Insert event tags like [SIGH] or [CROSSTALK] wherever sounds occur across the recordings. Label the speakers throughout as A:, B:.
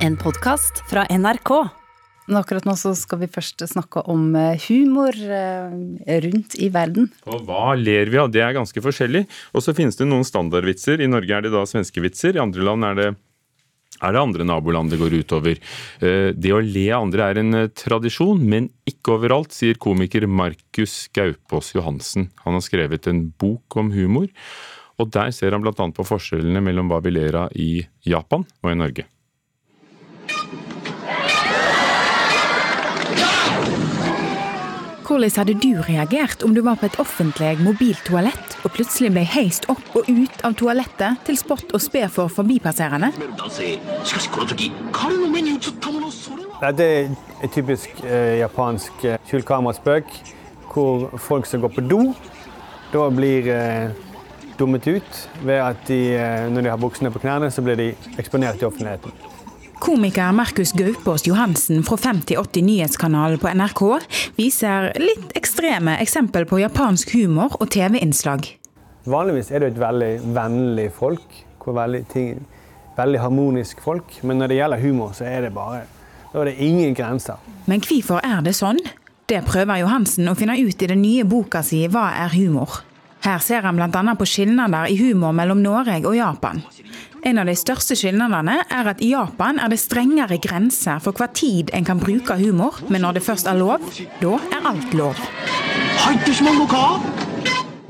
A: En podkast fra NRK.
B: Men akkurat nå så skal vi først snakke om eh, humor eh, rundt i verden.
C: Og hva ler vi av? Det er ganske forskjellig. Og så finnes det noen standardvitser. I Norge er det da svenske vitser, i andre land er det er det andre naboland det går utover. Eh, det å le av andre er en tradisjon, men ikke overalt, sier komiker Markus Gaupås Johansen. Han har skrevet en bok om humor, og der ser han bl.a. på forskjellene mellom hva vi ler av i Japan og i Norge.
D: Hvordan hadde du reagert om du var på et offentlig mobiltoalett og plutselig ble heist opp og ut av toalettet til spott og spe for forbipasserende?
E: Det er et typisk eh, japansk eh, skjulkameraspøk, hvor folk som går på do, da blir eh, dummet ut ved at de, eh, når de har buksene på knærne, så blir de eksponert i offentligheten.
D: Komiker Markus Gaupås Johansen fra 5080 Nyhetskanalen på NRK viser litt ekstreme eksempel på japansk humor og TV-innslag.
E: Vanligvis er det et veldig vennlig folk, veldig, ting, veldig harmonisk folk, men når det gjelder humor, så er det bare da er det ingen grenser.
D: Men hvorfor er det sånn? Det prøver Johansen å finne ut i den nye boka si Hva er humor? Her ser han bl.a. på skilnader i humor mellom Norge og Japan. En av de største skillnadene er at i Japan er det strengere grenser for hva tid en kan bruke humor, men når det først er lov, da er alt lov.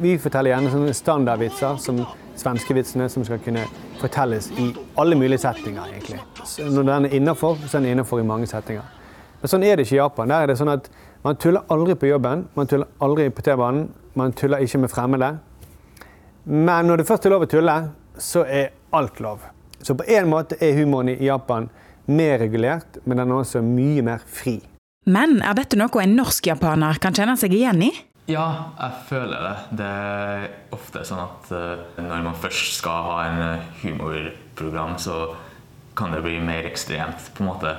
E: Vi forteller gjerne sånne standardvitser, som svenskevitsene, som skal kunne fortelles i alle mulige settinger. egentlig. Når den er innafor, så er den innafor i mange settinger. Men sånn er det ikke i Japan. Der er det sånn at Man tuller aldri på jobben, man tuller aldri på T-banen, man tuller ikke med fremmede. Men når det først er lov å tulle, så er alt lov. Så på en måte er humoren i Japan mer regulert, men den er også mye mer fri.
D: Men er dette noe en norsk-japaner kan kjenne seg igjen i?
F: Ja, jeg føler det. Det er ofte sånn at eh, når man først skal ha en eh, humorprogram, så kan det bli mer ekstremt, på en måte.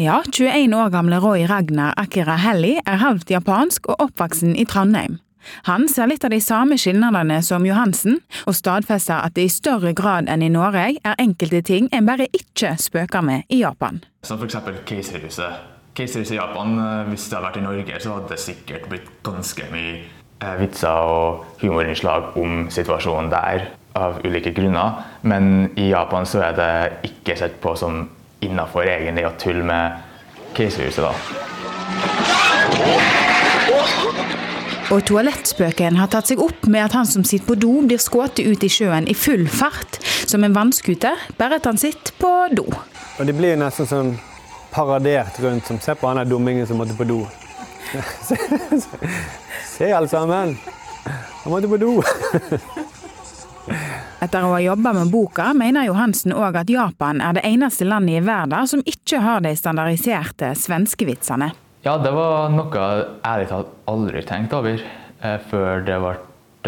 D: Ja, 21 år gamle Roy Ragnar Akira Helli er halvt japansk og oppvoksen i Trondheim. Han ser litt av de samme skilnadene som Johansen, og stadfester at det i større grad enn i Norge er enkelte ting en bare ikke spøker med i Japan.
F: Som f.eks. Keiserhuset. Keiserhuset i Japan, eh, hvis det hadde vært i Norge, så hadde det sikkert blitt ganske mye eh, vitser og humorinnslag om situasjonen der, av ulike grunner. Men i Japan så er det ikke sett på som innafor egentlig å tulle med Keiserhuset, da.
D: Og toalettspøken har tatt seg opp med at han som sitter på do, blir skutt ut i sjøen i full fart, som en vannskuter, bare at han sitter på do.
E: Og det blir nesten sånn paradert rundt som Se på han der dummingen som måtte på do. [LAUGHS] Se, se, se alle sammen! Han måtte på do! [LAUGHS]
D: Etter å ha jobba med boka, mener Johansen òg at Japan er det eneste landet i verden som ikke har de standardiserte svenskevitsene.
F: Ja, det var noe jeg ærlig talt aldri tenkte over eh, før det ble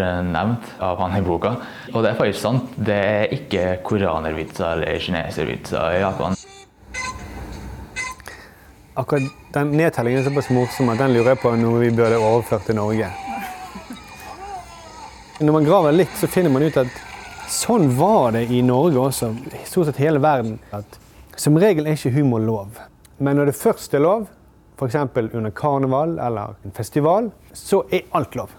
F: eh, nevnt av han i boka. Og det er faktisk sant. Det er ikke koreanervitser eller kineservitser i Japan.
E: Akkurat den nedtellingen er såpass morsom at den lurer jeg på noe vi burde overført til Norge. Når man graver litt, så finner man ut at sånn var det i Norge også, i stort sett hele verden. At som regel er ikke humor lov. Men når det først er lov, f.eks. under karneval eller en festival, så er alt lov.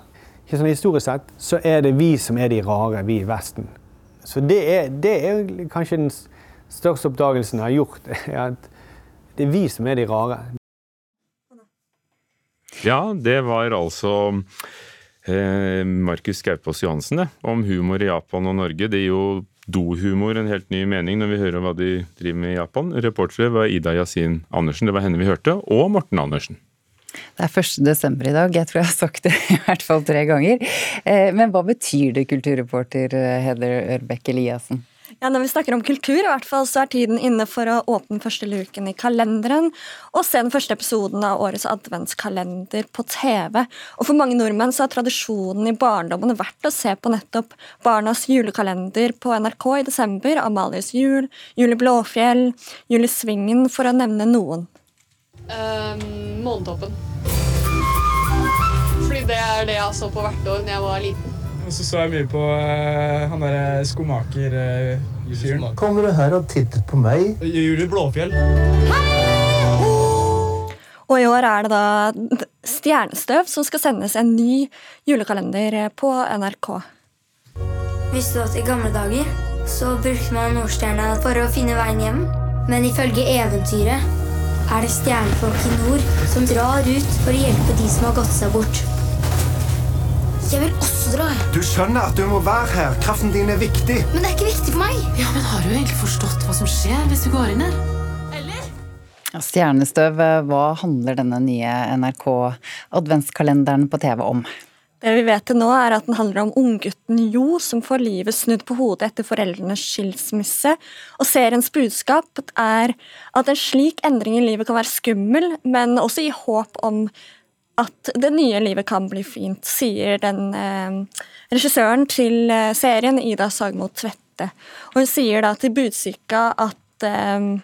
E: Ikke sånn Historisk sett så er det vi som er de rare, vi i Vesten. Så det er, det er kanskje den største oppdagelsen jeg har gjort. [LAUGHS] er at Det er vi som er de rare.
C: Ja, det var altså eh, Markus Gaupås Johansen om humor i Japan og Norge. Det er jo dohumor en helt ny mening når vi hører hva de driver med i Japan. Reportere var Ida Yasin Andersen, det var henne vi hørte, og Morten Andersen.
B: Det er 1. desember i dag, jeg tror jeg har sagt det i hvert fall tre ganger. Eh, Men hva betyr det, kulturreporter eh, Heather Ørbeck Eliassen?
G: Ja, Når vi snakker om kultur, i hvert fall, så er tiden inne for å åpne første luken i kalenderen og se den første episoden av årets adventskalender på TV. Og For mange nordmenn så har tradisjonen i barndommen vært å se på nettopp Barnas julekalender på NRK i desember, Amalies jul, Julie Blåfjell, Julie Svingen, for å nevne noen.
H: Uh, Månetoppen. Fordi det er det jeg så på hvert år da jeg var liten.
I: Og så så jeg mye på uh, han derre skomaker, uh, Kommer du her og titter på meg?
J: Julie Blåfjell.
G: Og i år er det da Stjernestøv som skal sendes en ny julekalender på NRK.
K: Visste du at i gamle dager så brukte man Nordstjerna for å finne veien hjem? Men ifølge eventyret er det stjernefolk i nord som drar ut for å hjelpe de som har gått seg bort. Jeg vil også dra.
I: Du skjønner at du må være her. Kraften din er viktig.
K: Men det er ikke viktig for meg.
L: Ja, men Har du egentlig forstått hva som skjer hvis du går inn her?
B: Ja, Stjernestøv, hva handler denne nye NRK-adventskalenderen på TV om?
G: Det vi vet til nå, er at den handler om unggutten Jo, som får livet snudd på hodet etter foreldrenes skilsmisse. Og seriens budskap er at en slik endring i livet kan være skummel, men også gi håp om at det nye livet kan bli fint, sier den eh, regissøren til eh, serien, Ida Sagmo Tvette. Og hun sier da til Budsyka at eh,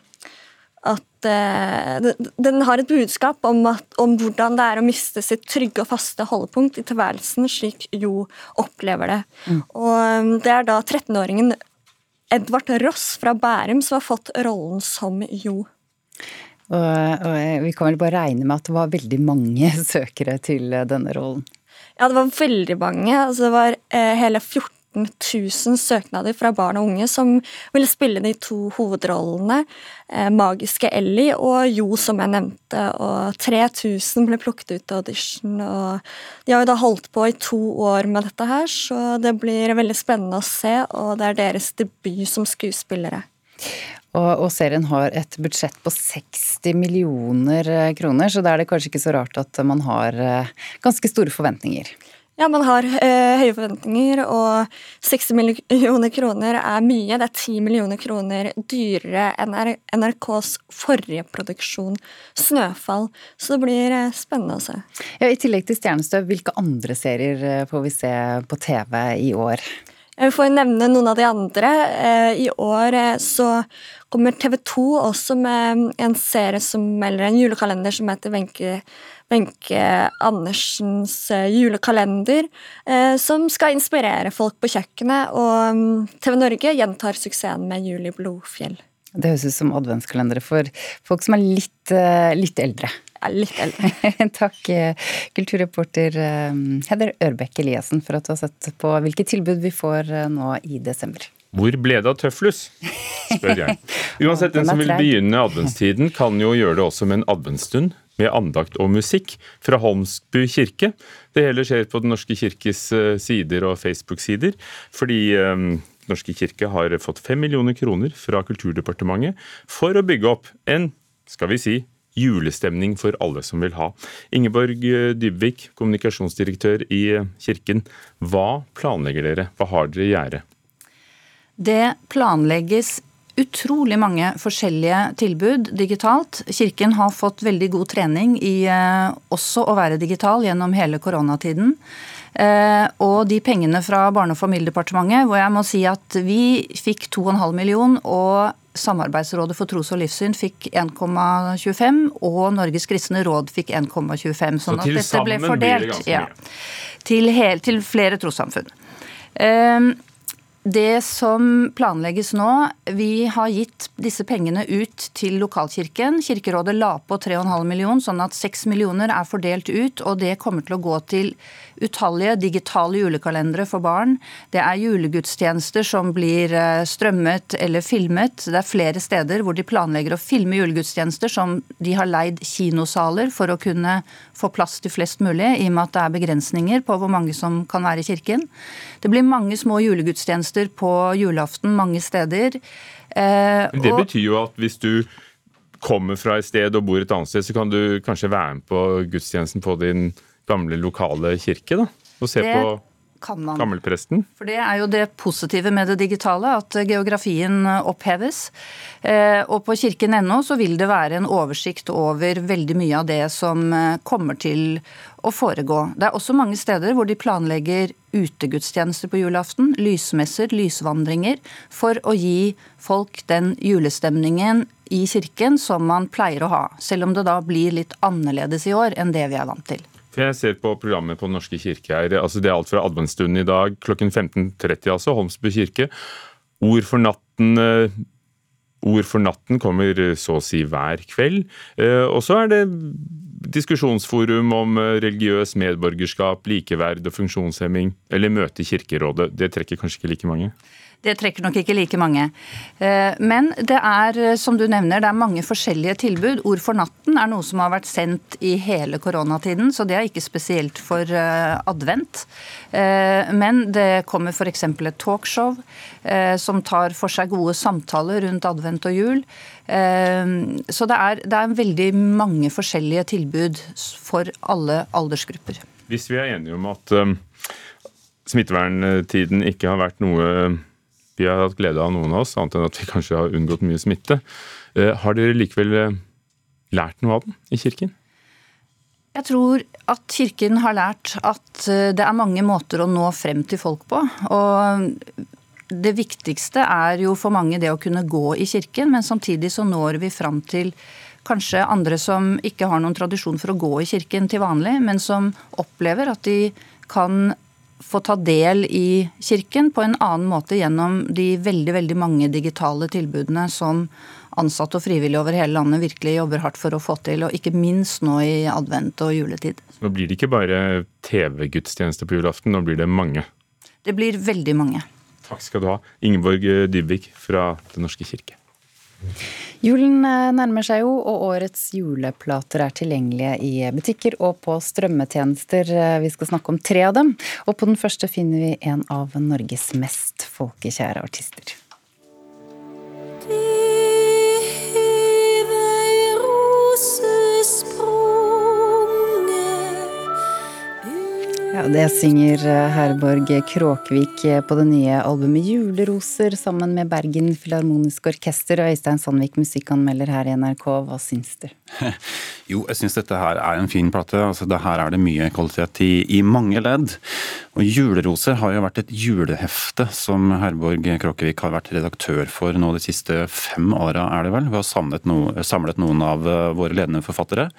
G: at eh, den har et budskap om, at, om, hvordan det er å miste sitt trygge og faste holdepunkt i tilværelsen, slik Jo opplever det. Mm. Og um, Det er da 13-åringen Edvard Ross fra Bærum som har fått rollen som Jo.
B: Og, og Vi kan vel bare regne med at det var veldig mange [LAUGHS] søkere til denne rollen?
G: Ja, det var veldig mange. Altså, det var eh, hele 14 000 søknader fra barn og unge som ville spille de to hovedrollene. Eh, Magiske Ellie og Jo, som jeg nevnte. Og 3000 ble plukket ut til audition. og De har jo da holdt på i to år med dette her, så det blir veldig spennende å se. Og det er deres debut som skuespillere.
B: Og, og, serien har et budsjett på 60 millioner kroner, så da er det kanskje ikke så rart at man har eh, ganske store forventninger.
G: Ja, man har eh, høye forventninger, og 60 millioner kroner er mye. Det er 10 millioner kroner dyrere enn NRKs forrige produksjon, 'Snøfall'. Så det blir eh, spennende å se.
B: Ja, I tillegg til 'Stjernestøv', hvilke andre serier eh, får vi se på TV i år?
G: Jeg får nevne noen av de andre. Eh, I år eh, så kommer TV 2 også med en serie som, eller en julekalender som heter Wenche Wenche Andersens eh, julekalender, eh, som skal inspirere folk på kjøkkenet. Og mm, TV Norge gjentar suksessen med juli Blodfjell.
B: Det høres ut som adventskalendere for folk som er litt, eh, litt eldre.
G: Ja, litt eldre. [LAUGHS]
B: Takk, kulturreporter Heder Ørbekk Eliassen, for at du har sett på hvilke tilbud vi får nå i desember.
C: Hvor ble det av tøflus? spør jeg. [LAUGHS] Uansett, den som vil begynne adventstiden, kan jo gjøre det også med en adventsstund med andakt og musikk fra Holmsbu kirke. Det hele skjer på Den norske kirkes eh, sider og Facebook-sider, fordi um, Norske kirke har fått fem millioner kroner fra Kulturdepartementet for å bygge opp en, skal vi si, julestemning for alle som vil ha. Ingeborg eh, Dybvik, kommunikasjonsdirektør i Kirken. Hva planlegger dere? Hva har dere i gjære?
M: Det planlegges utrolig mange forskjellige tilbud digitalt. Kirken har fått veldig god trening i eh, også å være digital gjennom hele koronatiden. Eh, og de pengene fra Barne- og familiedepartementet, hvor jeg må si at vi fikk 2,5 million, og Samarbeidsrådet for tros- og livssyn fikk 1,25, og Norges kristne råd fikk 1,25. Sånn at dette ble fordelt ja, til, hel, til flere trossamfunn. Um, det som planlegges nå, vi har gitt disse pengene ut til lokalkirken. Kirkerådet la på 3,5 millioner, sånn at 6 millioner er fordelt ut. Og det kommer til å gå til utallige digitale julekalendere for barn. Det er julegudstjenester som blir eh, strømmet eller filmet. Det er flere steder hvor de planlegger å filme julegudstjenester som de har leid kinosaler for å kunne få plass til flest mulig, i og med at det er begrensninger på hvor mange som kan være i kirken. Det blir mange små julegudstjenester på julaften mange steder.
C: Eh, det betyr jo at hvis du kommer fra et sted og bor et annet sted, så kan du kanskje være med på gudstjenesten på din gamle lokale kirke? da, Og se det på gammelpresten?
M: For Det er jo det positive med det digitale, at geografien oppheves. Eh, og på kirken.no så vil det være en oversikt over veldig mye av det som eh, kommer til å foregå. Det er også mange steder hvor de planlegger utegudstjenester på julaften, lysmesser, lysvandringer, for å gi folk den julestemningen i kirken som man pleier å ha. Selv om det da blir litt annerledes i år enn det vi er vant til.
C: For Jeg ser på programmet på Den norske kirke her. altså Det er alt fra adventsstunden i dag klokken 15.30, altså, Holmsbu kirke. Ord for natten eh, Ord for natten kommer så å si hver kveld. Eh, og så er det diskusjonsforum om eh, religiøs medborgerskap, likeverd og funksjonshemming. Eller møte i Kirkerådet. Det trekker kanskje ikke like mange?
M: Det trekker nok ikke like mange. Eh, men det er, eh, som du nevner, det er mange forskjellige tilbud. Ord for natten er noe som har vært sendt i hele koronatiden, så det er ikke spesielt for eh, advent. Men det kommer f.eks. et talkshow som tar for seg gode samtaler rundt advent og jul. Så det er, det er veldig mange forskjellige tilbud for alle aldersgrupper.
C: Hvis vi er enige om at smitteverntiden ikke har vært noe vi har hatt glede av, noen av oss, annet enn at vi kanskje har unngått mye smitte. Eh, har dere likevel eh, lært noe av den i kirken?
M: Jeg tror at Kirken har lært at eh, det er mange måter å nå frem til folk på. Og det viktigste er jo for mange det å kunne gå i kirken, men samtidig så når vi fram til kanskje andre som ikke har noen tradisjon for å gå i kirken til vanlig, men som opplever at de kan få ta del i kirken på en annen måte gjennom de veldig, veldig mange digitale tilbudene som ansatte og frivillige over hele landet virkelig jobber hardt for å få til, og ikke minst nå i advent og juletid.
C: Nå blir det ikke bare TV-gudstjeneste på julaften, nå blir det mange?
M: Det blir veldig mange.
C: Takk skal du ha, Ingeborg Dybvik fra Den norske kirke.
B: Julen eh, nærmer seg jo, og årets juleplater er tilgjengelige i butikker og på strømmetjenester. Eh, vi skal snakke om tre av dem, og på den første finner vi en av Norges mest folkekjære artister. Det synger eh, Herborg Kråkvik eh, på det nye albumet 'Juleroser' sammen med Bergen Filharmoniske Orkester. Og Øystein Sandvik, musikkanmelder her i NRK, hva syns du? [LAUGHS]
J: Jo, jeg syns dette her er en fin plate. Altså, det her er det mye kvalitet i, i mange ledd. Og 'Juleroser' har jo vært et julehefte som Herborg Kråkevik har vært redaktør for nå de siste fem åra, er det vel. Vi har samlet, no, samlet noen av eh, våre ledende forfattere.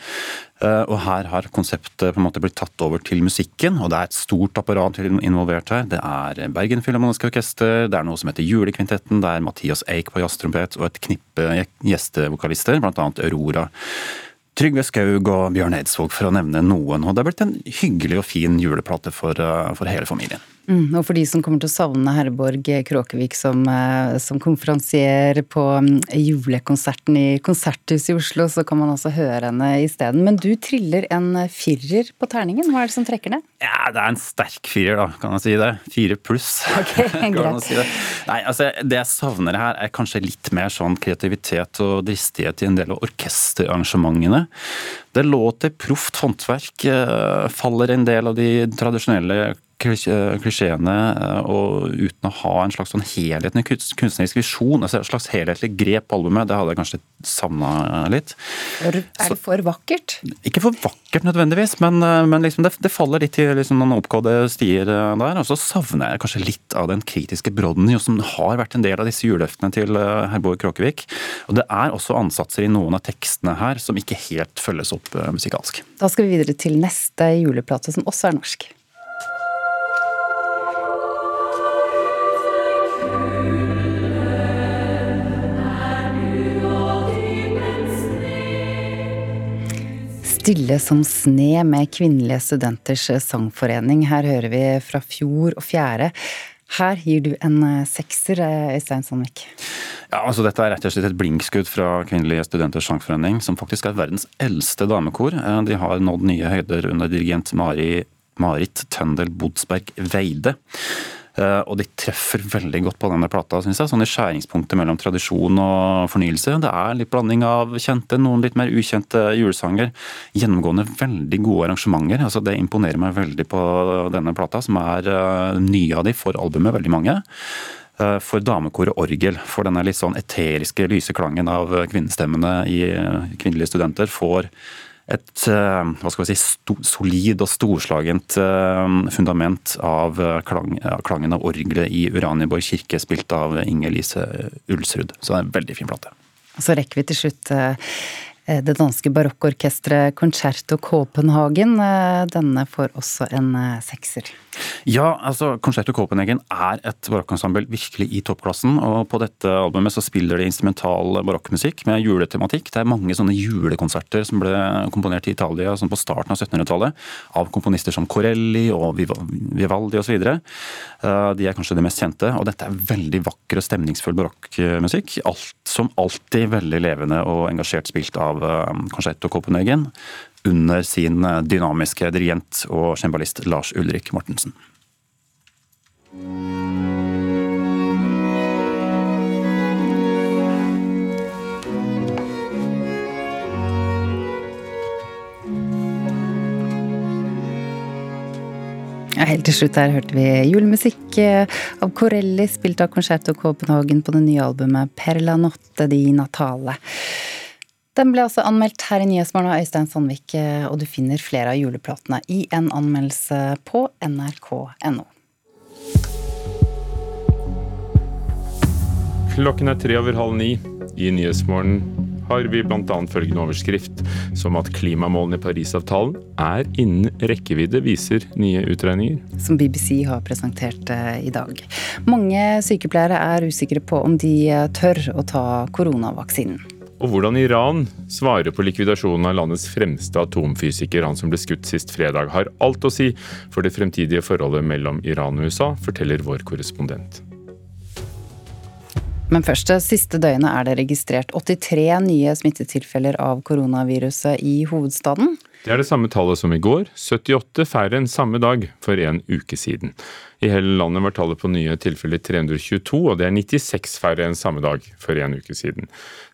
J: Eh, og her har konseptet på en måte blitt tatt over til musikken, og det er et stort apparat involvert her. Det er Bergen Filharmoniske Orkester, det er noe som heter Julekvintetten, det er Mathias Eik på jazztrompet og et knippe gjestevokalister, bl.a. Aurora. Trygve Skaug og Bjørn Eidsvåg, for å nevne noen. Og det er blitt en hyggelig og fin juleplate for, eh, for hele familien.
B: Mm, og for de som kommer til å savne Herborg Kråkevik som, eh, som konferansier på mm, julekonserten i Konserthuset i Oslo, så kan man altså høre henne isteden. Men du triller en firer på terningen. Hva er det som trekker ned?
J: Ja, det er en sterk firer, da, kan jeg si det. Fire pluss. [LAUGHS]
B: Okay, [LAUGHS] greit.
J: si det. Nei, altså, det jeg savner her, er kanskje litt mer sånn kreativitet og dristighet i en del av orkesterarrangementene. Det låter proft håndverk, eh, faller en del av de tradisjonelle klisjeene eh, og uten å ha en slags sånn helhetlig kunstnerisk visjon, altså et slags helhetlig grep på albumet, det hadde jeg kanskje savna litt.
B: Er det for vakkert?
J: Ikke for vakkert nødvendigvis, men, eh, men liksom det, det, faller litt til liksom noen oppgåtte stier eh, der. Og så savner jeg kanskje litt av den kritiske brodden som har vært en del av disse juleløftene til Herborg Kråkevik. Og det er også ansatser i noen av tekstene her som ikke helt følges opp musikalsk.
B: Da skal vi videre til neste juleplate, som også er norsk. Stille som sne med Kvinnelige studenters sangforening. Her hører vi fra fjor og fjerde. Her gir du en eh, sekser, eh, Øystein Sandvik.
J: Ja, altså Dette er rett og slett et blinkskudd fra Kvinnelige studenters sangforening, som faktisk er verdens eldste damekor. Eh, de har nådd nye høyder under dirigent Mari, Marit Tøndel Bodsberg Veide. Eh, og de treffer veldig godt på denne plata, syns jeg. Sånn i skjæringspunktet mellom tradisjon og fornyelse. Det er litt blanding av kjente, noen litt mer ukjente julesanger. Gjennomgående veldig gode arrangementer. altså Det imponerer meg veldig på denne plata, som er uh, nye av de for albumet, veldig mange eh, for damekoret orgel. For denne litt sånn eteriske, lyse klangen av kvinnestemmene i kvinnelige studenter får et eh, hva skal vi si, solid og storslagent eh, fundament av eh, klang, klangen av orgelet i Uranienborg kirke, spilt av Inger Lise Ulsrud. Så det er en veldig fin plate.
B: Så rekker vi til slutt det danske barokkorkesteret Concerto Copenhagen. Denne får også en sekser.
J: Ja, altså Concerto Copenhagen er et barokkensemble virkelig i toppklassen. og På dette albumet så spiller de instrumental barokkmusikk med juletematikk. Det er mange sånne julekonserter som ble komponert i Italia sånn på starten av 1700-tallet av komponister som Corelli og Vivaldi osv. De er kanskje de mest kjente. og Dette er veldig vakker og stemningsfull barokkmusikk. Alt, som alltid veldig levende og engasjert spilt av Concerto Copenhagen under sin eh, dynamiske dirigent og cembalist Lars Ulrik Mortensen.
B: Helt til slutt her hørte vi julemusikk eh, av Corelli, spilt av Concerto Copenhagen på det nye albumet Perla notte di natale. Den ble også anmeldt her i Nyhetsmorgen av Øystein Sandvik, eh, og du finner flere av juleplatene i en anmeldelse på nrk.no.
C: Klokken er tre over halv ni. I Nyhetsmorgen har vi bl.a. følgende overskrift som at klimamålene i Parisavtalen er innen rekkevidde, viser nye utregninger.
B: Som BBC har presentert eh, i dag. Mange sykepleiere er usikre på om de eh, tør å ta koronavaksinen
C: og hvordan Iran svarer på likvidasjonen av landets fremste atomfysiker, han som ble skutt sist fredag, har alt å si for det fremtidige forholdet mellom Iran og USA, forteller vår korrespondent.
B: Men først, det siste døgnet er det registrert 83 nye smittetilfeller av koronaviruset i hovedstaden.
C: Det er det samme tallet som i går, 78 færre enn samme dag for en uke siden. I hele landet var tallet på nye tilfeller 322, og det er 96 færre enn samme dag for en uke siden.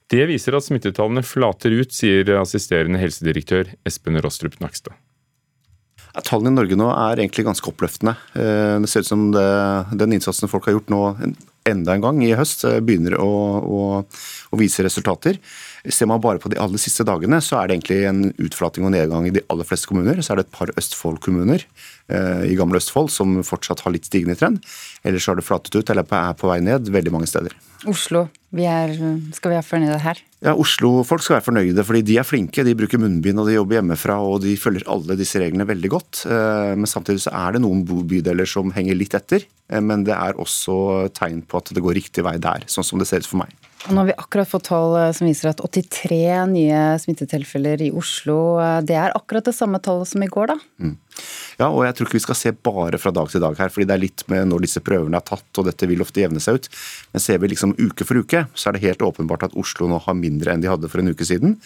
C: Det viser at smittetallene flater ut, sier assisterende helsedirektør Espen Rostrup Nakstad.
N: Tallene i Norge nå er egentlig ganske oppløftende. Eh, det ser ut som det, den innsatsen folk har gjort nå enda en gang i høst, eh, begynner å, å, å vise resultater. Ser man bare på de aller siste dagene, så er det egentlig en utflating og nedgang i de aller fleste kommuner. Så er det et par Østfold-kommuner eh, i gamle Østfold som fortsatt har litt stigende trend. Ellers har det flatet ut eller er på vei ned veldig mange steder.
B: Oslo, vi er, skal vi være fornøyde her?
N: Ja, Oslo-folk skal være fornøyde, fordi de er flinke. De bruker munnbind og de jobber hjemmefra og de følger alle disse reglene veldig godt. Eh, men samtidig så er det noen bydeler som henger litt etter. Eh, men det er også tegn på at det går riktig vei der, sånn som det ser ut for meg.
B: Og nå har vi akkurat fått tall eh, som viser at 83 nye smittetilfeller i Oslo. Det er akkurat det samme tallet som i går, da? Mm.
N: Ja, og jeg tror ikke vi skal se bare fra dag til dag her, fordi det er litt med når disse prøvene er tatt, og dette vil ofte jevne seg ut. Men ser vi liksom uke for uke, så er det helt åpenbart at Oslo nå har mindre enn de hadde for en uke siden.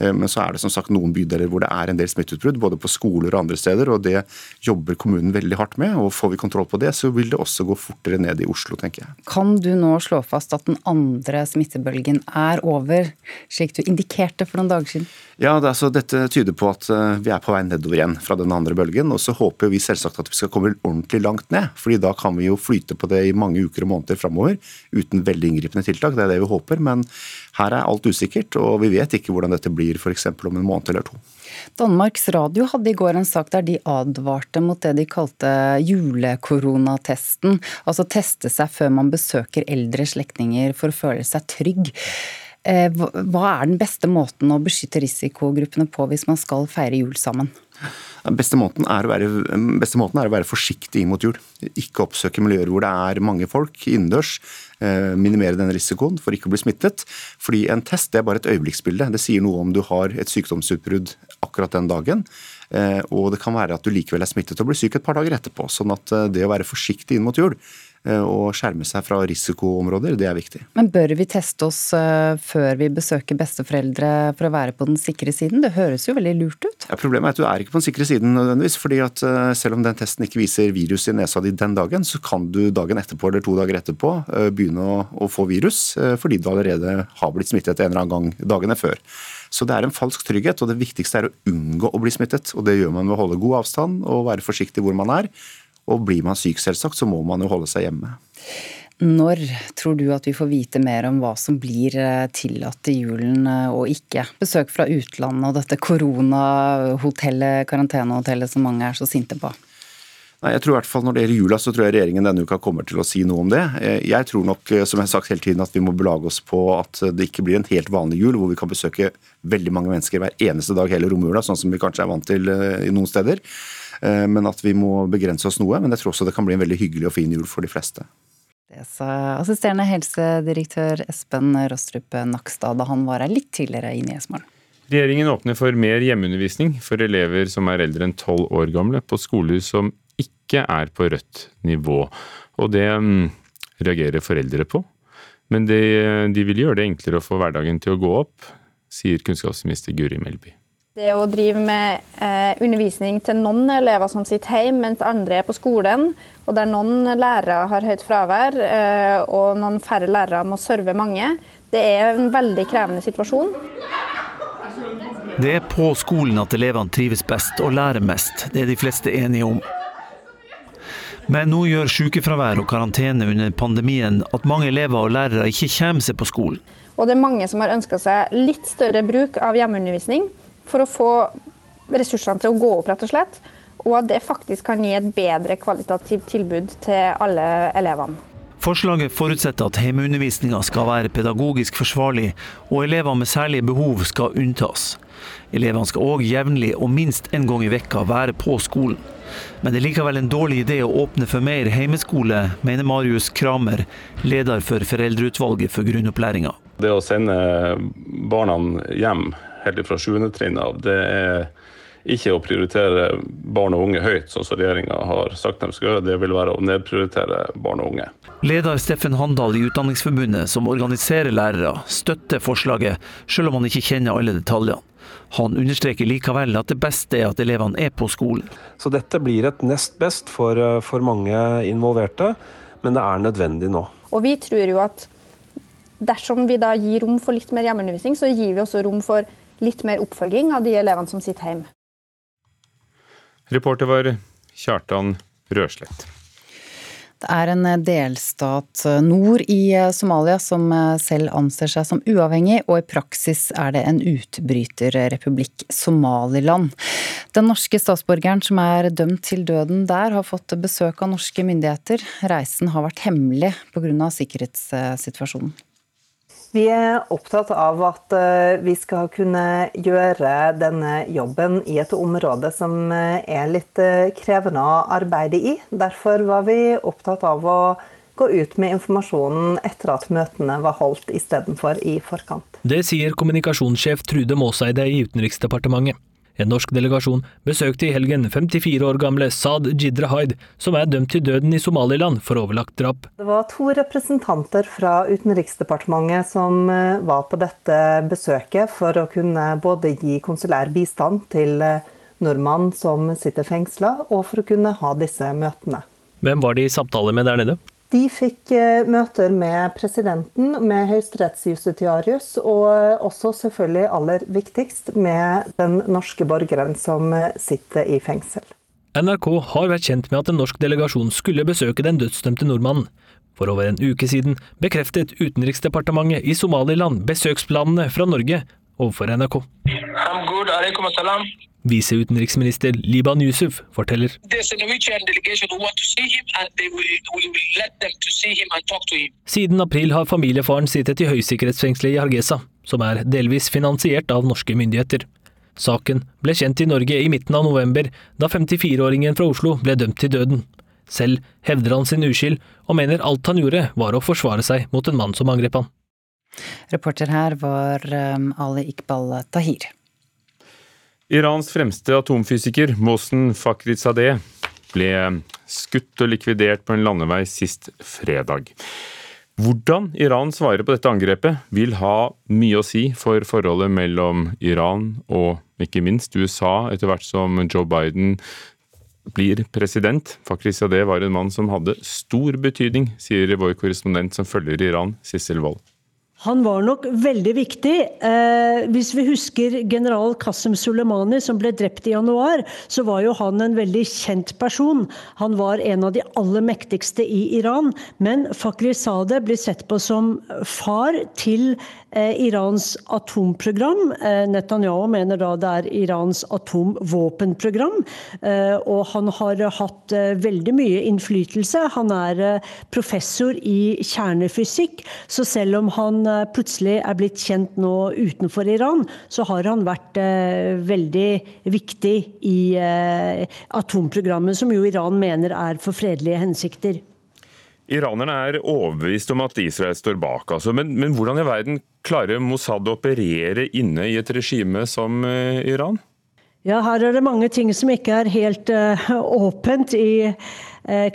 N: Eh, men så er det som sagt noen bydeler hvor det er en del smitteutbrudd, både på skoler og andre steder, og det jobber kommunen veldig hardt med. og Får vi kontroll på det, så vil det også gå fortere ned i Oslo, tenker jeg.
B: Kan du nå slå fast at den andre smittebølgen er over, slik du indikerte for noen dager siden?
N: Ja, det, altså, Dette tyder på at eh, vi er på vei nedover igjen fra den andre bølgen. og Så håper vi selvsagt at vi skal komme ordentlig langt ned. fordi Da kan vi jo flyte på det i mange uker og måneder framover uten veldig inngripende tiltak. Det er det vi håper. Men her er alt usikkert, og vi vet ikke hvordan dette blir f.eks. om en måned eller to.
B: Danmarks Radio hadde i går en sak der de advarte mot det de kalte julekoronatesten. Altså teste seg før man besøker eldre slektninger for å føle seg trygg. Eh, hva er den beste måten å beskytte risikogruppene på hvis man skal feire jul sammen?
N: Beste måten, være, beste måten er å være forsiktig inn mot jul. Ikke oppsøke miljøer hvor det er mange folk innendørs. Eh, minimere den risikoen for ikke å bli smittet. Fordi en test er bare et øyeblikksbilde. Det sier noe om du har et sykdomsutbrudd akkurat den dagen. Eh, og det kan være at du likevel er smittet og blir syk et par dager etterpå. Sånn at det å være forsiktig inn mot jul og eh, skjerme seg fra risikoområder, det er viktig.
B: Men bør vi teste oss eh, før vi besøker besteforeldre for å være på den sikre siden? Det høres jo veldig lurt ut.
N: Ja, problemet er at du er ikke på den sikre siden nødvendigvis. fordi at eh, selv om den testen ikke viser virus i nesa di den dagen, så kan du dagen etterpå eller to dager etterpå begynne å, å få virus fordi du allerede har blitt smittet en eller annen gang dagene før. Så det er en falsk trygghet, og det viktigste er å unngå å bli smittet. Og det gjør man ved å holde god avstand og være forsiktig hvor man er. Og blir man syk, selvsagt, så må man jo holde seg hjemme.
B: Når tror du at vi får vite mer om hva som blir eh, tillatt i julen eh, og ikke? Besøk fra utlandet og dette koronahotellet, karantenehotellet som mange er så sinte på?
N: Nei, jeg tror i hvert fall Når det gjelder jula, så tror jeg regjeringen denne uka kommer til å si noe om det. Eh, jeg tror nok, som jeg har sagt hele tiden, at vi må belage oss på at det ikke blir en helt vanlig jul, hvor vi kan besøke veldig mange mennesker hver eneste dag hele romjula, sånn som vi kanskje er vant til i noen steder. Men at vi må begrense oss noe. Men jeg tror også det kan bli en veldig hyggelig og fin jul for de fleste.
B: Det sa assisterende helsedirektør Espen Rostrup Nakstad da han var her litt tidligere i Esmorgen.
C: Regjeringen åpner for mer hjemmeundervisning for elever som er eldre enn tolv år gamle, på skoler som ikke er på rødt nivå. Og det um, reagerer foreldre på. Men de, de vil gjøre det enklere å få hverdagen til å gå opp, sier kunnskapsminister Guri Melby.
O: Det å drive med eh, undervisning til noen elever som sitter hjemme, mens andre er på skolen, og der noen lærere har høyt fravær eh, og noen færre lærere må serve mange, det er en veldig krevende situasjon.
P: Det er på skolen at elevene trives best og lærer mest. Det er de fleste enige om. Men nå gjør sykefravær og karantene under pandemien at mange elever og lærere ikke kommer seg på skolen.
O: Og det er mange som har ønska seg litt større bruk av hjemmeundervisning for å få ressursene til å gå opp, rett og slett. Og at det faktisk kan gi et bedre kvalitativt tilbud til alle elevene.
P: Forslaget forutsetter at hjemmeundervisninga skal være pedagogisk forsvarlig, og elever med særlige behov skal unntas. Elevene skal òg jevnlig og minst en gang i vekka være på skolen. Men det er likevel en dårlig idé å åpne for mer heimeskole, mener Marius Kramer, leder for Foreldreutvalget for grunnopplæringa.
Q: Det å sende barna hjem helt fra 7. trinn av, det er ikke å prioritere barn og unge høyt, sånn som regjeringa har sagt de skal gjøre. Det vil være å nedprioritere barn og unge.
P: Leder Steffen Handal i Utdanningsforbundet, som organiserer lærere, støtter forslaget, selv om han ikke kjenner alle detaljene. Han understreker likevel at det beste er at elevene er på skolen.
R: Så dette blir et nest best for, for mange involverte, men det er nødvendig nå.
O: Og vi tror jo at dersom vi da gir rom for litt mer hjemmeundervisning, så gir vi også rom for litt mer oppfølging av de elevene som sitter hjemme.
C: Reporter var Kjartan Røslett.
B: Det er en delstat nord i Somalia som selv anser seg som uavhengig, og i praksis er det en utbryterrepublikk, Somaliland. Den norske statsborgeren som er dømt til døden der, har fått besøk av norske myndigheter. Reisen har vært hemmelig pga. sikkerhetssituasjonen.
S: Vi er opptatt av at eh, vi skal kunne gjøre denne jobben i et område som eh, er litt eh, krevende å arbeide i. Derfor var vi opptatt av å gå ut med informasjonen etter at møtene var holdt, istedenfor i forkant.
T: Det sier kommunikasjonssjef Trude Måseide i Utenriksdepartementet. En norsk delegasjon besøkte i helgen 54 år gamle Saad Jidre Haid, som er dømt til døden i Somaliland for overlagt drap.
S: Det var to representanter fra Utenriksdepartementet som eh, var på dette besøket for å kunne både gi konsulær bistand til eh, nordmann som sitter fengsla, og for å kunne ha disse møtene.
T: Hvem var de i samtale med der nede?
S: De fikk eh, møter med presidenten, med høyesterettsjustitiarius, og også selvfølgelig aller viktigst med den norske borgeren som eh, sitter i fengsel.
T: NRK har vært kjent med at en norsk delegasjon skulle besøke den dødsdømte nordmannen. For over en uke siden bekreftet Utenriksdepartementet i Somaliland besøksplanene fra Norge overfor NRK. Viseutenriksminister Liban Yusuf forteller. Siden april har familiefaren sittet i høysikkerhetsfengselet i Hargesa, som er delvis finansiert av norske myndigheter. Saken ble kjent i Norge i midten av november, da 54-åringen fra Oslo ble dømt til døden. Selv hevder han sin uskyld, og mener alt han gjorde var å forsvare seg mot en mann som angrep han.
B: Reporter her var um, Ali Iqbal Tahir.
C: Irans fremste atomfysiker Mohsen Fakhrizadeh ble skutt og likvidert på en landevei sist fredag. Hvordan Iran svarer på dette angrepet vil ha mye å si for forholdet mellom Iran og ikke minst USA, etter hvert som Joe Biden blir president. Fakhrizadeh var en mann som hadde stor betydning, sier vår korrespondent som følger Iran, Sissel Wold.
U: Han var nok veldig viktig. Eh, hvis vi husker general Qasem Soleimani som ble drept i januar, så var jo han en veldig kjent person. Han var en av de aller mektigste i Iran. Men Fakhrizadeh blir sett på som far til eh, Irans atomprogram. Eh, Netanyahu mener da det er Irans atomvåpenprogram. Eh, og han har hatt eh, veldig mye innflytelse. Han er eh, professor i kjernefysikk, så selv om han plutselig er blitt kjent nå utenfor Iran, så har han vært eh, veldig viktig i eh, atomprogrammet, som jo Iran mener er for fredelige hensikter.
C: Iranerne er overbevist om at Israel står bak, altså. men, men hvordan i verden klarer Mossad å operere inne i et regime som eh, Iran?
U: Ja, her er det mange ting som ikke er helt uh, åpent i uh,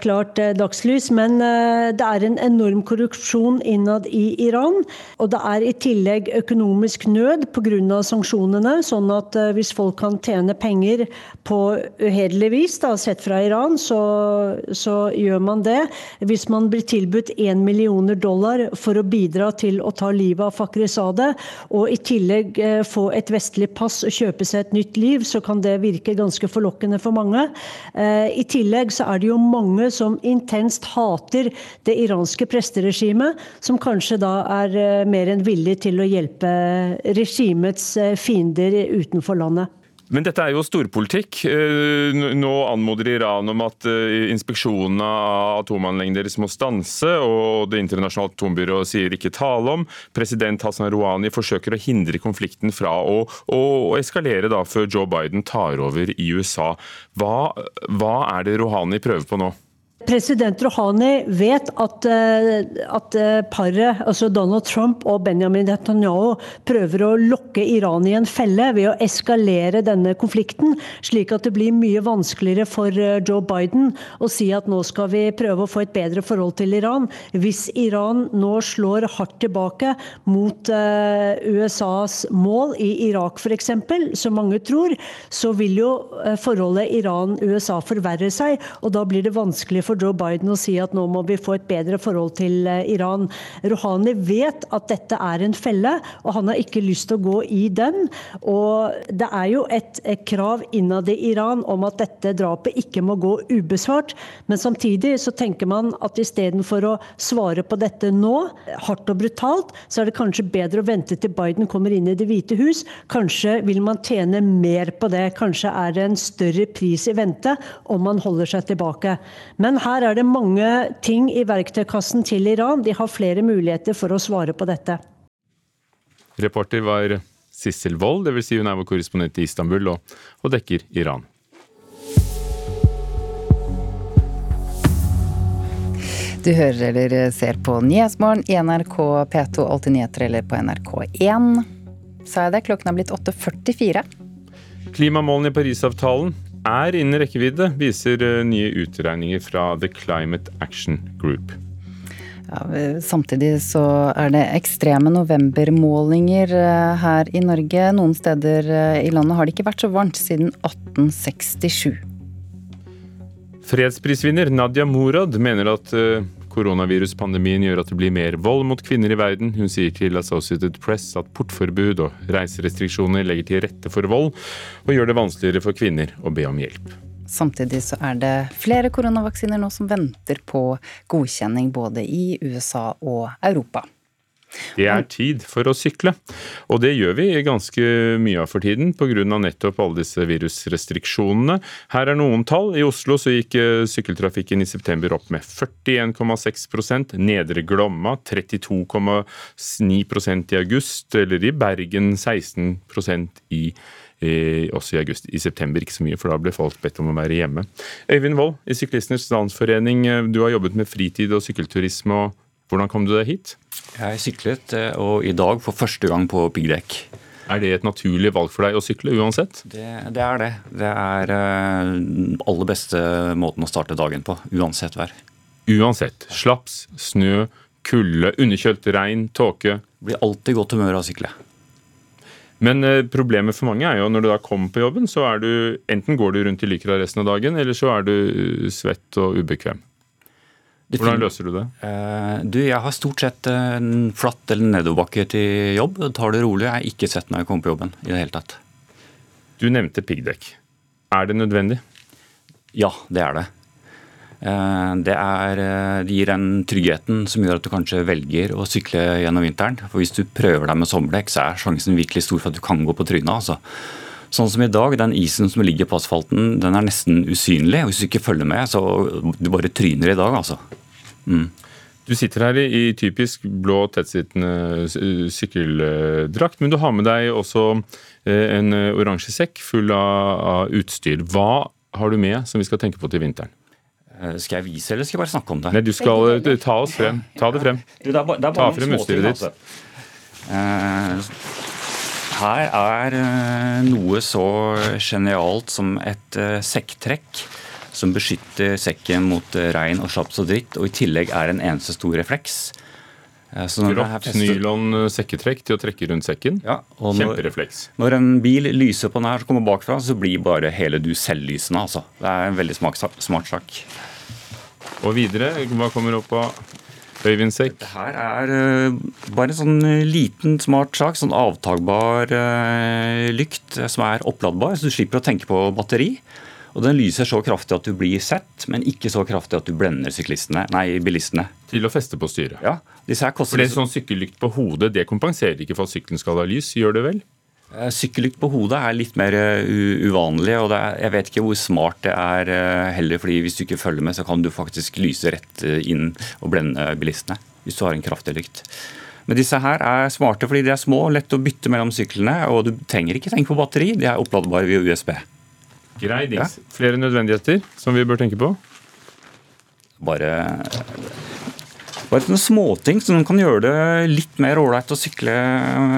U: klart uh, dagslys. Men det er en enorm korrupsjon innad i Iran. Og det er i tillegg økonomisk nød pga. sanksjonene. Sånn at hvis folk kan tjene penger på uhederlig vis, da, sett fra Iran, så, så, gjør man det. Hvis man blir tilbudt 1 millioner dollar for å bidra til å ta livet av Fakhrizadeh, og i tillegg få et vestlig pass og kjøpe seg et nytt liv, så kan det virke ganske forlokkende for mange. I tillegg så er det jo mange som intenst hater det iranske presteregimet, som kanskje da er mer enn villig til å hjelpe regimets fiender utenfor landet.
C: Men dette er jo storpolitikk. Nå anmoder Iran om at inspeksjonene av atomanleggene deres må stanse, og Det internasjonale atombyrået sier ikke tale om. President Hassan Rouhani forsøker å hindre konflikten fra å, å eskalere da før Joe Biden tar over i USA. Hva, hva er det Rouhani prøver på nå?
U: President Rouhani vet at, at paret, altså Donald Trump og Benjamin Netanyahu, prøver å lokke Iran i en felle ved å eskalere denne konflikten, slik at det blir mye vanskeligere for Joe Biden å si at nå skal vi prøve å få et bedre forhold til Iran. Hvis Iran nå slår hardt tilbake mot USAs mål i Irak f.eks., som mange tror, så vil jo forholdet Iran-USA forverre seg, og da blir det vanskelig for Joe Biden å si at nå må vi få et bedre forhold til Iran. Rouhani vet at dette er en felle, og han har ikke lyst til å gå i den. Og det er jo et, krav innad i Iran om at dette drapet ikke må gå ubesvart. Men samtidig så tenker man at istedenfor å svare på dette nå, hardt og brutalt, så er det kanskje bedre å vente til Biden kommer inn i Det hvite hus. Kanskje vil man tjene mer på det. Kanskje er det en større pris i vente om man holder seg tilbake. Men her er det mange ting i verktøykassen til Iran. De har flere muligheter for å svare på dette.
C: Reporter var Sissel Wold, dvs. Si hun er vår korrespondent i Istanbul og, og dekker Iran.
B: Du hører eller ser på Nyhetsmorgen i NRK P2 Alltid nyheter eller på NRK1. Sa jeg det? Klokken er blitt 8.44.
C: Klimamålene i Parisavtalen er innen rekkevidde, viser nye utregninger fra The Climate Action Group.
B: Ja, samtidig så er det ekstreme novembermålinger her i Norge. Noen steder i landet har det ikke vært så varmt siden 1867.
C: Fredsprisvinner Nadia Morad mener at koronaviruspandemien gjør at det blir mer vold mot kvinner i verden. Hun sier til Associated Press at portforbud og reiserestriksjoner legger til rette for vold, og gjør det vanskeligere for kvinner å be om hjelp.
B: Samtidig så er det flere koronavaksiner nå som venter på godkjenning både i USA og Europa.
C: Det er tid for å sykle, og det gjør vi ganske mye av for tiden pga. nettopp alle disse virusrestriksjonene. Her er noen tall. I Oslo så gikk sykkeltrafikken i september opp med 41,6 Nedre Glomma 32,9% i august, eller i Bergen 16% i også i august. I september ikke så mye, for da ble folk bedt om å være hjemme. Øyvind Wold i Syklistenes Landsforening, du har jobbet med fritid og sykkelturisme. og Hvordan kom du deg hit?
J: Jeg syklet, og i dag for første gang på piggdekk.
C: Er det et naturlig valg for deg å sykle uansett?
J: Det, det er det. Det er den aller beste måten å starte dagen på, uansett vær.
C: Uansett. Slaps, snø, kulde, underkjølt regn, tåke.
J: Blir alltid godt humør av å sykle.
C: Men problemet for mange er jo når du da kommer på jobben, så er du enten går du rundt i lycra resten av dagen, eller så er du svett og ubekvem. Hvordan løser du det?
V: Uh, du, Jeg har stort sett en flatt eller nedoverbakke til jobb. Tar det rolig. Jeg har ikke sett når jeg kommer på jobben i det hele tatt.
C: Du nevnte piggdekk. Er det nødvendig?
V: Ja, det er det. Uh, det, er, det gir den tryggheten som gjør at du kanskje velger å sykle gjennom vinteren. For Hvis du prøver deg med sommerdekk, så er sjansen virkelig stor for at du kan gå på trynet. altså. Sånn som i dag, den isen som ligger på asfalten, den er nesten usynlig. og Hvis du ikke følger med, så du bare tryner i dag, altså. Mm.
C: Du sitter her i, i typisk blå, tettsittende sykkeldrakt, men du har med deg også eh, en eh, oransje sekk full av, av, utstyr. Hva har du med som vi skal tenke på til vinteren?
V: Eh, skal jeg vise, eller skal jeg bare snakke om det?
C: Nei, Du skal ta oss frem. Ta det frem.
V: Du, det er bare, det er
C: ta frem utstyret ditt.
V: Altså. Her er eh, noe så genialt som et eh, sekktrekk som beskytter sekken mot eh, regn og slaps og dritt, og i tillegg er en eneste stor refleks.
C: Grått nylon sekketrekk til å trekke rundt sekken.
V: Ja,
C: når, Kjemperefleks.
V: Når en bil lyser på den her som kommer bakfra, så blir bare hele du selvlysende. Altså. Det er en veldig smart sak.
C: Og videre, hva kommer opp av Øyvind
V: her er uh, bare en sånn eh, liten, smart sak. Sånn avtagbar uh, lykt som er oppladbar, så du slipper å tenke på batteri. Og Den lyser så kraftig at du blir sett, men ikke så kraftig at du blender nei, bilistene.
C: Til å feste på styret.
V: Ja, disse her koster...
C: For det er sånn Sykkellykt på hodet det kompenserer ikke for at sykkelen skal ha lys, gjør det vel?
V: Eh, sykkellykt på hodet er litt mer eh, uvanlig, og er, jeg vet ikke hvor smart det er eh, heller. fordi Hvis du ikke følger med, så kan du faktisk lyse rett inn og blende bilistene. Hvis du har en kraftig lykt. Men disse her er smarte fordi de er små, lett å bytte mellom syklene, og du trenger ikke tenke på batteri. De er oppladbare via USB.
C: Grei. Ja. Flere nødvendigheter som vi bør tenke på?
V: Bare bare noen småting som kan gjøre det litt mer ålreit å sykle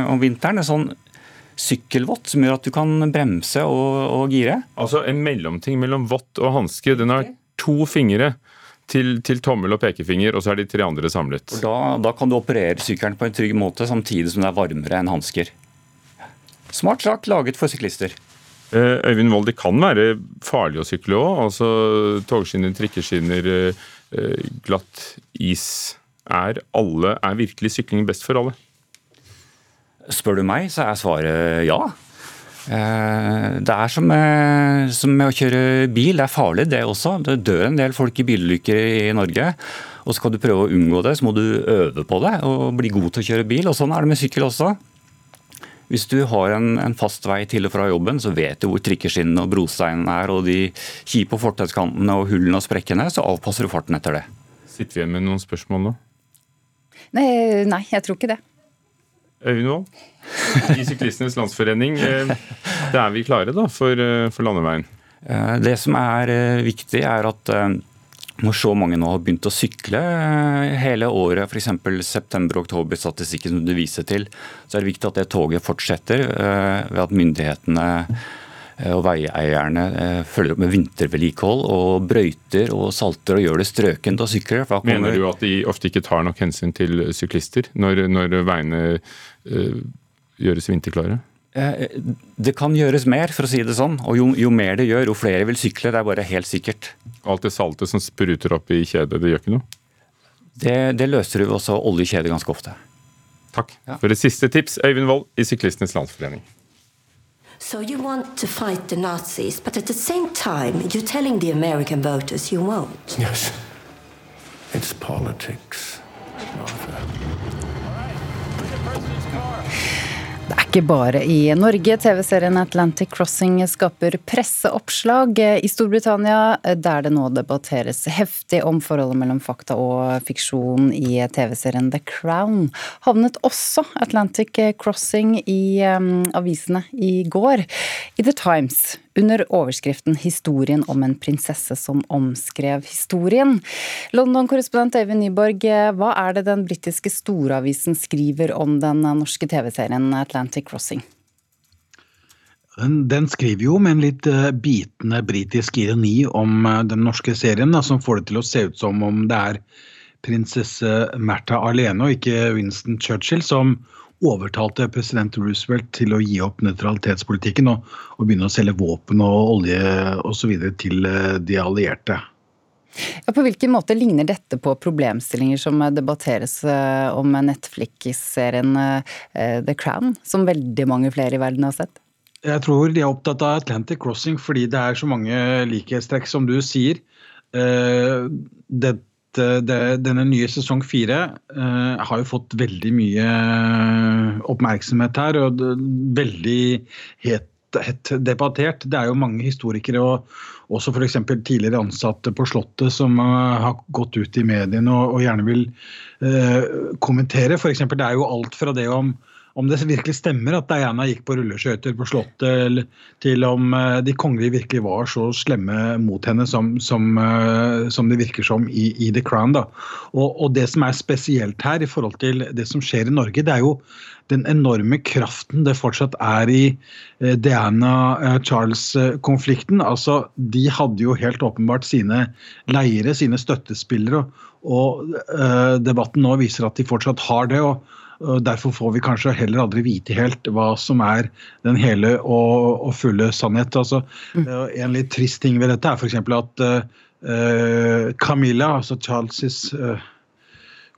V: om vinteren. Det er sånn sykkelvott som gjør at du kan bremse og, og gire.
C: Altså en mellomting mellom vått og hanske. Den har to fingre. Til, til, tommel og pekefinger, og så er de tre andre samlet.
V: Da, da, kan du operere sykkelen på en trygg måte, samtidig som det er varmere enn hansker. Smart sak laget for syklister.
C: Eh, Øyvind Wold, det kan være farlig å sykle òg. Altså, togskinner, trikkeskinner, eh, glatt is. Er, alle, er virkelig sykling best for alle?
V: Spør du meg, så er svaret ja. Eh, det er som med, som med, å kjøre bil, det er farlig det også. Det dør en del folk i bilulykker i Norge. Og Skal du prøve å unngå det, så må du øve på det og bli god til å kjøre bil. og Sånn er det med sykkel også. Hvis du har en, en fast vei til og fra jobben, så vet du hvor trikkeskinnene og brosteinene er, og de kjipe fortauskantene og hullene og sprekkene, så avpasser du farten etter det.
C: Sitter vi igjen med noen spørsmål nå?
B: Nei, nei jeg tror ikke det.
C: Øyvind i Syklistenes Landsforening. Eh, da er vi klare da for, eh, for landeveien?
V: Eh, det som er viktig, er at når så mange nå har begynt å sykle hele året, f.eks. september-oktober-statistikken som du viser til, så er det viktig at det toget fortsetter ved at myndighetene og veieierne følger opp med vintervedlikehold og brøyter og salter og gjør det strøkent å sykle.
C: Mener du at de ofte ikke tar nok hensyn til syklister når, når veiene øh, gjøres vinterklare?
V: Eh, det kan gjøres mer, for å si det sånn. Og jo, jo, mer det gjør, jo flere vil sykle. Det er bare helt sikkert.
C: Alt det saltet som spruter opp i kjedet, det gjør ikke noe?
V: Det, det løser du også oljekjedet ganske ofte.
C: Takk. Ja. For et siste tips, Øyvind Wold i Syklistenes Landsforening.
W: So you want to fight the Nazis, but at the same time you're telling the American voters you won't.
X: Yes. It's politics, Martha.
B: Det er ikke bare i Norge TV-serien Atlantic Crossing skaper presseoppslag. I Storbritannia, der det nå debatteres heftig om forholdet mellom fakta og fiksjon i TV-serien The Crown, havnet også Atlantic Crossing i um, avisene i går. I The Times under overskriften 'Historien om en prinsesse som omskrev historien'. London-korrespondent Øyvind Nyborg, hva er det den britiske storavisen skriver om den norske TV-serien Atlantic Crossing?
Y: Den skriver jo med en litt eh, bitende britisk ironi om eh, den norske serien, som får det til å se ut som om det er prinsesse Märtha alene, og ikke Winston Churchill, som overtalte president Roosevelt til å gi opp nøytralitetspolitikken og, og begynne å selge våpen og olje osv. til eh, de allierte.
B: Ja, på hvilken måte ligner dette på problemstillinger som debatteres om Netflix-serien The Crown, som veldig mange flere i verden har sett?
Y: Jeg tror de er opptatt av Atlantic Crossing fordi det er så mange likhetstrekk, som du sier. Det, det, denne nye sesong fire uh, har jo fått veldig mye oppmerksomhet her, og det, veldig het, het, debattert. Det er jo mange historikere og også f.eks. tidligere ansatte på Slottet som uh, har gått ut i mediene og, og gjerne vil uh, kommentere. For eksempel, det er jo alt fra det om om det virkelig stemmer at Diana gikk på rulleskøyter på Slottet, eller til om eh, de kongelige virkelig var så slemme mot henne som, som, eh, som det virker som i, i The Crown. Da. Og, og, det som er spesielt her i forhold til det som skjer i Norge, det er jo den enorme kraften det fortsatt er i eh, Diana-Charles-konflikten. Altså, De hadde jo helt åpenbart sine leire, sine støttespillere. Og uh, debatten nå viser at de fortsatt har det. og og Derfor får vi kanskje heller aldri vite helt hva som er den hele og, og fulle sannhet. Altså, mm. En litt trist ting ved dette er f.eks. at uh, Camilla, altså Charles' uh,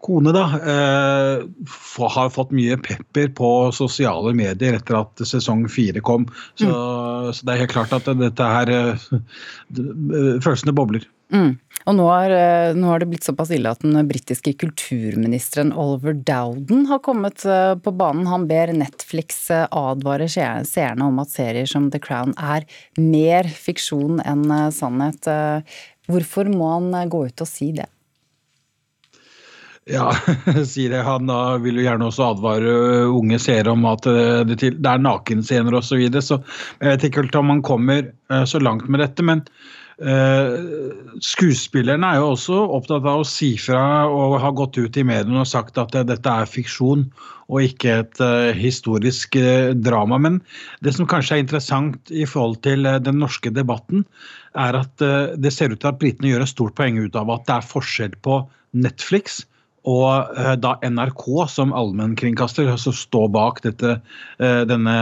Y: kone, da, uh, har fått mye pepper på sosiale medier etter at sesong fire kom. Så, mm. så, det er helt klart at dette her Følelsene bobler.
B: Mm. Og nå, er, eh, nå har det blitt såpass ille at den britiske kulturministeren Oliver Dowden har kommet eh, på banen. Han ber Netflix eh, advare seerne om at serier som The Crown er mer fiksjon enn sannhet. Hvorfor må han gå ut og si det?
Y: Ja, [LAUGHS] sier jeg. Han vil jo gjerne også advare unge seere om at det, er nakenscener osv. Så, videre, så jeg vet ikke helt om han kommer så langt med dette. men skuespillerne er jo også opptatt av å si fra og har gått ut i mediene og sagt at dette er fiksjon og ikke et uh, historisk uh, drama. Men det som kanskje er interessant i forhold til den norske debatten, er at det ser ut til at britene gjør et stort poeng ut av at det er forskjell på Netflix og uh, da NRK som allmennkringkaster altså står bak dette, uh, denne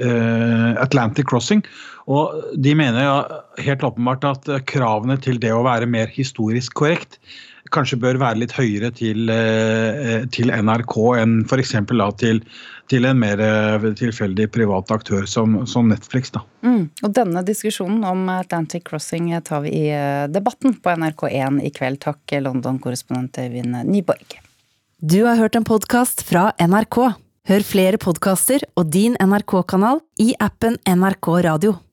Y: uh, Atlantic Crossing. Og de mener ja, helt åpenbart at kravene til det å være mer historisk korrekt kanskje bør være litt høyere til, til NRK enn f.eks. til til en mer eh, tilfeldig privat aktør som, som Netflix. Da.
B: Mm. Og denne diskusjonen om Atlantic Crossing tar vi i eh, debatten på NRK1 i kveld. Takk, London-korrespondent Øyvind Nyborg.
Z: Du har hørt en podkast fra NRK. Hør flere podkaster og din NRK-kanal i appen NRK Radio.